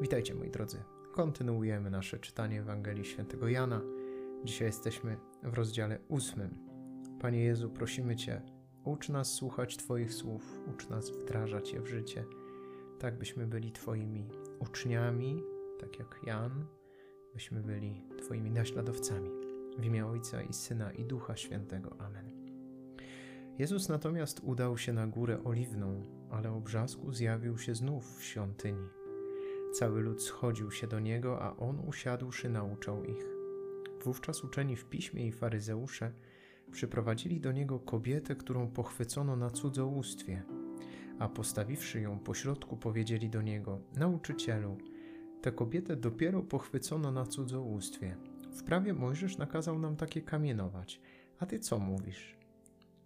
Witajcie moi drodzy. Kontynuujemy nasze czytanie Ewangelii Świętego Jana. Dzisiaj jesteśmy w rozdziale ósmym. Panie Jezu, prosimy Cię, ucz nas słuchać Twoich słów, ucz nas wdrażać je w życie, tak byśmy byli Twoimi uczniami, tak jak Jan, byśmy byli Twoimi naśladowcami. W imię Ojca i Syna i Ducha Świętego. Amen. Jezus natomiast udał się na górę oliwną, ale o brzasku zjawił się znów w świątyni. Cały lud schodził się do niego, a on usiadłszy nauczał ich. Wówczas uczeni w piśmie i faryzeusze przyprowadzili do niego kobietę, którą pochwycono na cudzołóstwie, a postawiwszy ją pośrodku, powiedzieli do niego: Nauczycielu, tę kobietę dopiero pochwycono na cudzołóstwie. W prawie Mojżesz nakazał nam takie kamienować. A ty co mówisz?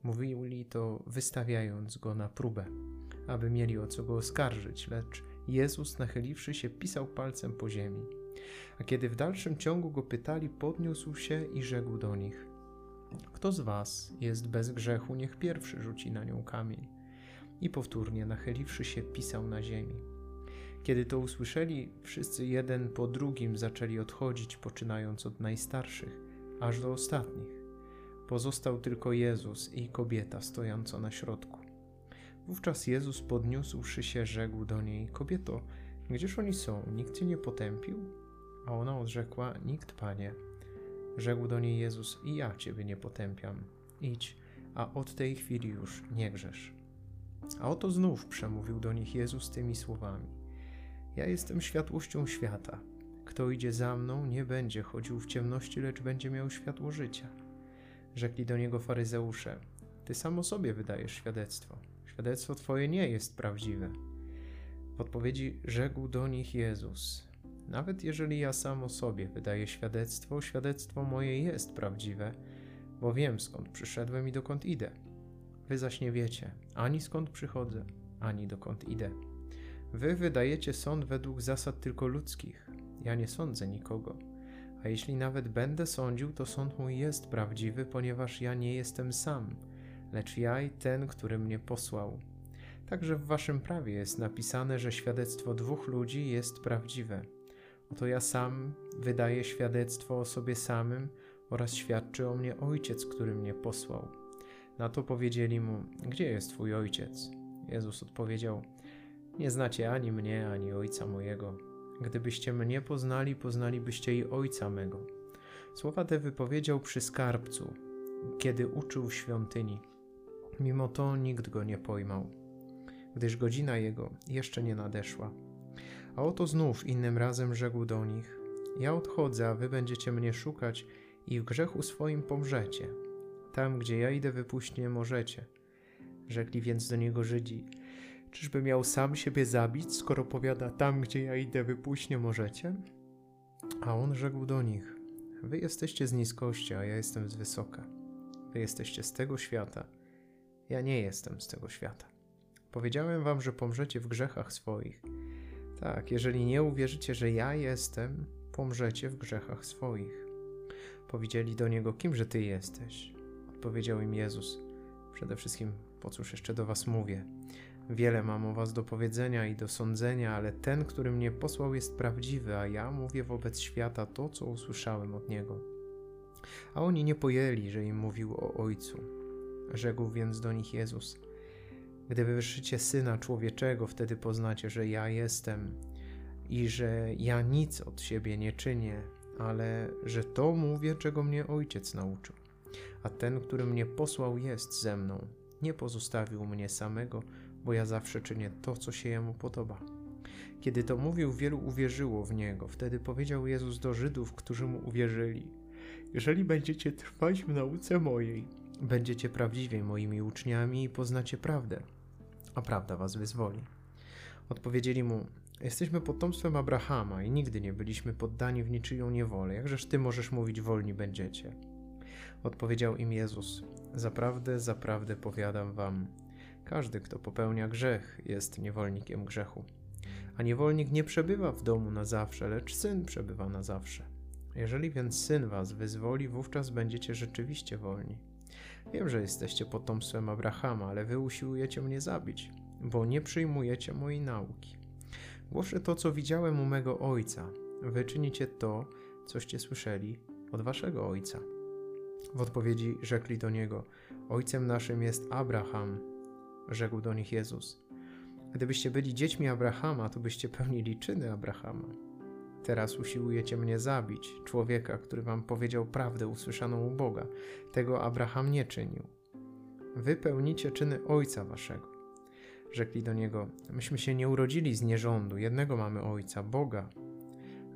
Mówili to wystawiając go na próbę, aby mieli o co go oskarżyć, lecz Jezus, nachyliwszy się, pisał palcem po ziemi. A kiedy w dalszym ciągu go pytali, podniósł się i rzekł do nich: Kto z was jest bez grzechu, niech pierwszy rzuci na nią kamień. I powtórnie, nachyliwszy się, pisał na ziemi. Kiedy to usłyszeli, wszyscy jeden po drugim zaczęli odchodzić, poczynając od najstarszych, aż do ostatnich. Pozostał tylko Jezus i kobieta stojąca na środku. Wówczas Jezus podniósłszy się, rzekł do niej: Kobieto, gdzież oni są? Nikt cię nie potępił? A ona odrzekła: Nikt, panie. Rzekł do niej Jezus: I ja ciebie nie potępiam. Idź, a od tej chwili już nie grzesz. A oto znów przemówił do nich Jezus tymi słowami: Ja jestem światłością świata. Kto idzie za mną, nie będzie chodził w ciemności, lecz będzie miał światło życia. Rzekli do niego faryzeusze: Ty sam o sobie wydajesz świadectwo. Świadectwo Twoje nie jest prawdziwe. W odpowiedzi rzekł do nich Jezus: Nawet jeżeli ja sam o sobie wydaję świadectwo, świadectwo moje jest prawdziwe, bo wiem skąd przyszedłem i dokąd idę. Wy zaś nie wiecie ani skąd przychodzę, ani dokąd idę. Wy wydajecie sąd według zasad tylko ludzkich. Ja nie sądzę nikogo. A jeśli nawet będę sądził, to sąd mój jest prawdziwy, ponieważ ja nie jestem sam lecz ja i ten, który mnie posłał. Także w waszym prawie jest napisane, że świadectwo dwóch ludzi jest prawdziwe. Oto ja sam wydaję świadectwo o sobie samym oraz świadczy o mnie ojciec, który mnie posłał. Na to powiedzieli mu: Gdzie jest twój ojciec? Jezus odpowiedział: Nie znacie ani mnie, ani ojca mojego. Gdybyście mnie poznali, poznalibyście i ojca mego. Słowa te wypowiedział przy skarbcu, kiedy uczył w świątyni. Mimo to nikt go nie pojmał, gdyż godzina jego jeszcze nie nadeszła. A oto znów innym razem rzekł do nich: Ja odchodzę, a wy będziecie mnie szukać i w grzechu swoim pomrzecie. Tam, gdzie ja idę, wypuść nie możecie. Rzekli więc do niego Żydzi: Czyżby miał sam siebie zabić, skoro powiada: Tam, gdzie ja idę, wypuść nie możecie? A on rzekł do nich: Wy jesteście z niskości, a ja jestem z wysoka. Wy jesteście z tego świata ja nie jestem z tego świata. Powiedziałem wam, że pomrzecie w grzechach swoich. Tak, jeżeli nie uwierzycie, że ja jestem, pomrzecie w grzechach swoich. Powiedzieli do niego, kimże ty jesteś? Odpowiedział im Jezus. Przede wszystkim, po cóż jeszcze do was mówię? Wiele mam o was do powiedzenia i do sądzenia, ale ten, który mnie posłał, jest prawdziwy, a ja mówię wobec świata to, co usłyszałem od niego. A oni nie pojęli, że im mówił o Ojcu. Rzekł więc do nich Jezus: Gdy wywyższycie syna człowieczego, wtedy poznacie, że ja jestem i że ja nic od siebie nie czynię, ale że to mówię, czego mnie ojciec nauczył. A ten, który mnie posłał, jest ze mną. Nie pozostawił mnie samego, bo ja zawsze czynię to, co się jemu podoba. Kiedy to mówił, wielu uwierzyło w niego. Wtedy powiedział Jezus do Żydów, którzy mu uwierzyli: Jeżeli będziecie trwać w nauce mojej, Będziecie prawdziwie moimi uczniami i poznacie prawdę, a prawda was wyzwoli. Odpowiedzieli mu: Jesteśmy potomstwem Abrahama i nigdy nie byliśmy poddani w niczyją niewolę. Jakżeż ty możesz mówić, wolni będziecie? Odpowiedział im Jezus: Zaprawdę, zaprawdę powiadam wam: każdy, kto popełnia grzech, jest niewolnikiem grzechu. A niewolnik nie przebywa w domu na zawsze, lecz syn przebywa na zawsze. Jeżeli więc syn was wyzwoli, wówczas będziecie rzeczywiście wolni. Wiem, że jesteście potomstwem Abrahama, ale wy usiłujecie mnie zabić, bo nie przyjmujecie mojej nauki. Głoszę to, co widziałem u mego ojca. Wy czynicie to, coście słyszeli od waszego ojca. W odpowiedzi rzekli do niego: Ojcem naszym jest Abraham. Rzekł do nich Jezus: Gdybyście byli dziećmi Abrahama, to byście pełnili czyny Abrahama. Teraz usiłujecie mnie zabić, człowieka, który wam powiedział prawdę usłyszaną u Boga. Tego Abraham nie czynił. Wy pełnicie czyny ojca waszego. Rzekli do niego: Myśmy się nie urodzili z nierządu, jednego mamy ojca, Boga.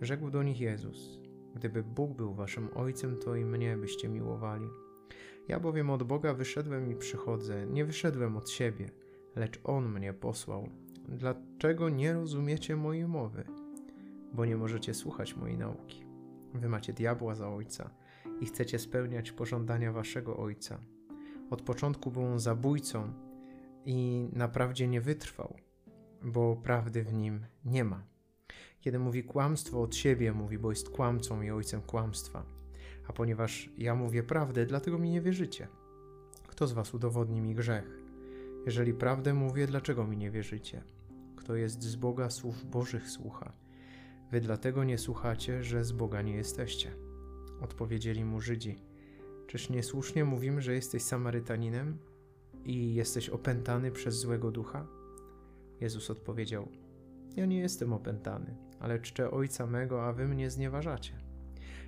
Rzekł do nich Jezus: Gdyby Bóg był waszym ojcem, to i mnie byście miłowali. Ja bowiem od Boga wyszedłem i przychodzę, nie wyszedłem od siebie, lecz On mnie posłał. Dlaczego nie rozumiecie mojej mowy? Bo nie możecie słuchać mojej nauki. Wy macie diabła za ojca i chcecie spełniać pożądania waszego ojca. Od początku był on zabójcą i naprawdę nie wytrwał, bo prawdy w nim nie ma. Kiedy mówi kłamstwo od siebie, mówi, bo jest kłamcą i ojcem kłamstwa. A ponieważ ja mówię prawdę, dlatego mi nie wierzycie. Kto z was udowodni mi grzech? Jeżeli prawdę mówię, dlaczego mi nie wierzycie? Kto jest z Boga, słów Bożych słucha. Wy dlatego nie słuchacie, że z Boga nie jesteście. Odpowiedzieli mu Żydzi. Czyż niesłusznie mówimy, że jesteś Samarytaninem i jesteś opętany przez złego ducha? Jezus odpowiedział: Ja nie jestem opętany, ale czczę Ojca mego, a wy mnie znieważacie.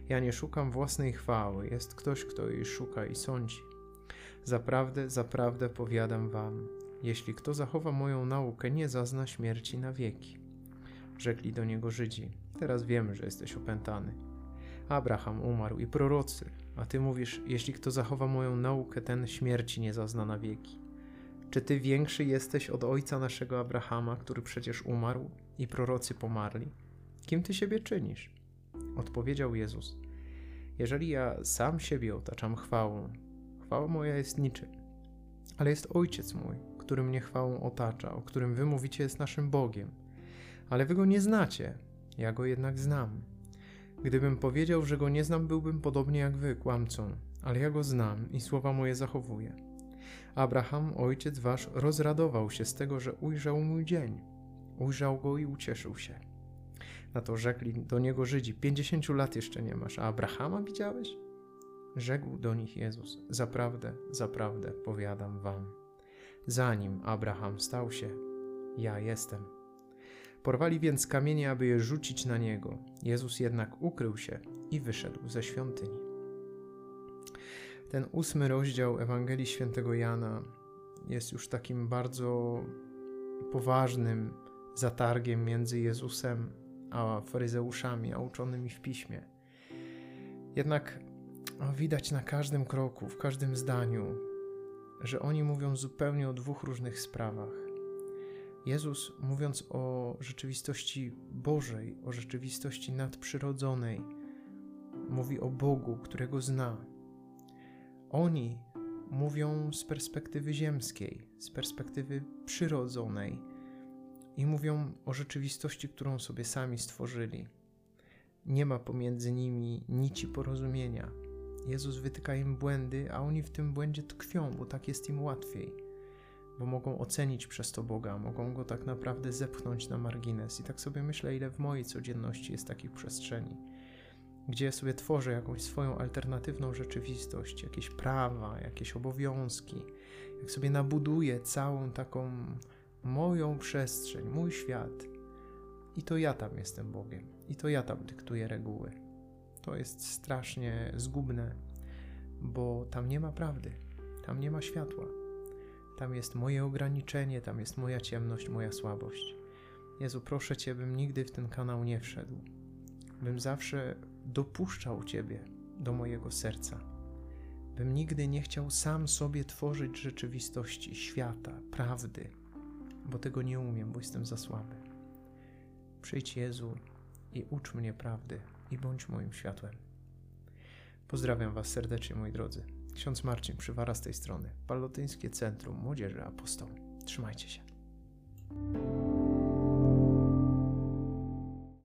Ja nie szukam własnej chwały, jest ktoś, kto jej szuka i sądzi. Zaprawdę, zaprawdę powiadam wam, jeśli kto zachowa moją naukę, nie zazna śmierci na wieki. Rzekli do niego Żydzi: Teraz wiemy, że jesteś opętany. Abraham umarł i prorocy, a ty mówisz: Jeśli kto zachowa moją naukę, ten śmierci nie zazna na wieki. Czy ty większy jesteś od ojca naszego Abrahama, który przecież umarł i prorocy pomarli? Kim ty siebie czynisz? Odpowiedział Jezus: Jeżeli ja sam siebie otaczam chwałą, chwała moja jest niczym, ale jest Ojciec mój, który mnie chwałą otacza, o którym wy mówicie jest naszym Bogiem. Ale wy go nie znacie, ja go jednak znam. Gdybym powiedział, że go nie znam, byłbym podobnie jak wy, kłamcą, ale ja go znam i słowa moje zachowuję. Abraham, ojciec wasz, rozradował się z tego, że ujrzał mój dzień. Ujrzał go i ucieszył się. Na to rzekli do niego Żydzi: Pięćdziesięciu lat jeszcze nie masz, a Abrahama widziałeś? Rzekł do nich Jezus: Zaprawdę, zaprawdę powiadam wam. Zanim Abraham stał się, ja jestem. Porwali więc kamienie, aby je rzucić na niego. Jezus jednak ukrył się i wyszedł ze świątyni. Ten ósmy rozdział Ewangelii Świętego Jana jest już takim bardzo poważnym zatargiem między Jezusem a faryzeuszami, a uczonymi w piśmie. Jednak widać na każdym kroku, w każdym zdaniu, że oni mówią zupełnie o dwóch różnych sprawach. Jezus, mówiąc o rzeczywistości Bożej, o rzeczywistości nadprzyrodzonej, mówi o Bogu, którego zna. Oni mówią z perspektywy ziemskiej, z perspektywy przyrodzonej i mówią o rzeczywistości, którą sobie sami stworzyli. Nie ma pomiędzy nimi nici porozumienia. Jezus wytyka im błędy, a oni w tym błędzie tkwią, bo tak jest im łatwiej. Bo mogą ocenić przez to Boga, mogą go tak naprawdę zepchnąć na margines. I tak sobie myślę, ile w mojej codzienności jest takich przestrzeni, gdzie sobie tworzę jakąś swoją alternatywną rzeczywistość, jakieś prawa, jakieś obowiązki, jak sobie nabuduję całą taką moją przestrzeń, mój świat. I to ja tam jestem Bogiem, i to ja tam dyktuję reguły. To jest strasznie zgubne, bo tam nie ma prawdy, tam nie ma światła. Tam jest moje ograniczenie, tam jest moja ciemność, moja słabość. Jezu, proszę Cię, bym nigdy w ten kanał nie wszedł, bym zawsze dopuszczał Ciebie do mojego serca, bym nigdy nie chciał sam sobie tworzyć rzeczywistości, świata, prawdy, bo tego nie umiem, bo jestem za słaby. Przyjdź Jezu i ucz mnie prawdy i bądź moim światłem. Pozdrawiam Was serdecznie, moi drodzy. Ksiądz Marcin Przywara z tej strony. Palotyńskie Centrum Młodzieży Apostoł. Trzymajcie się.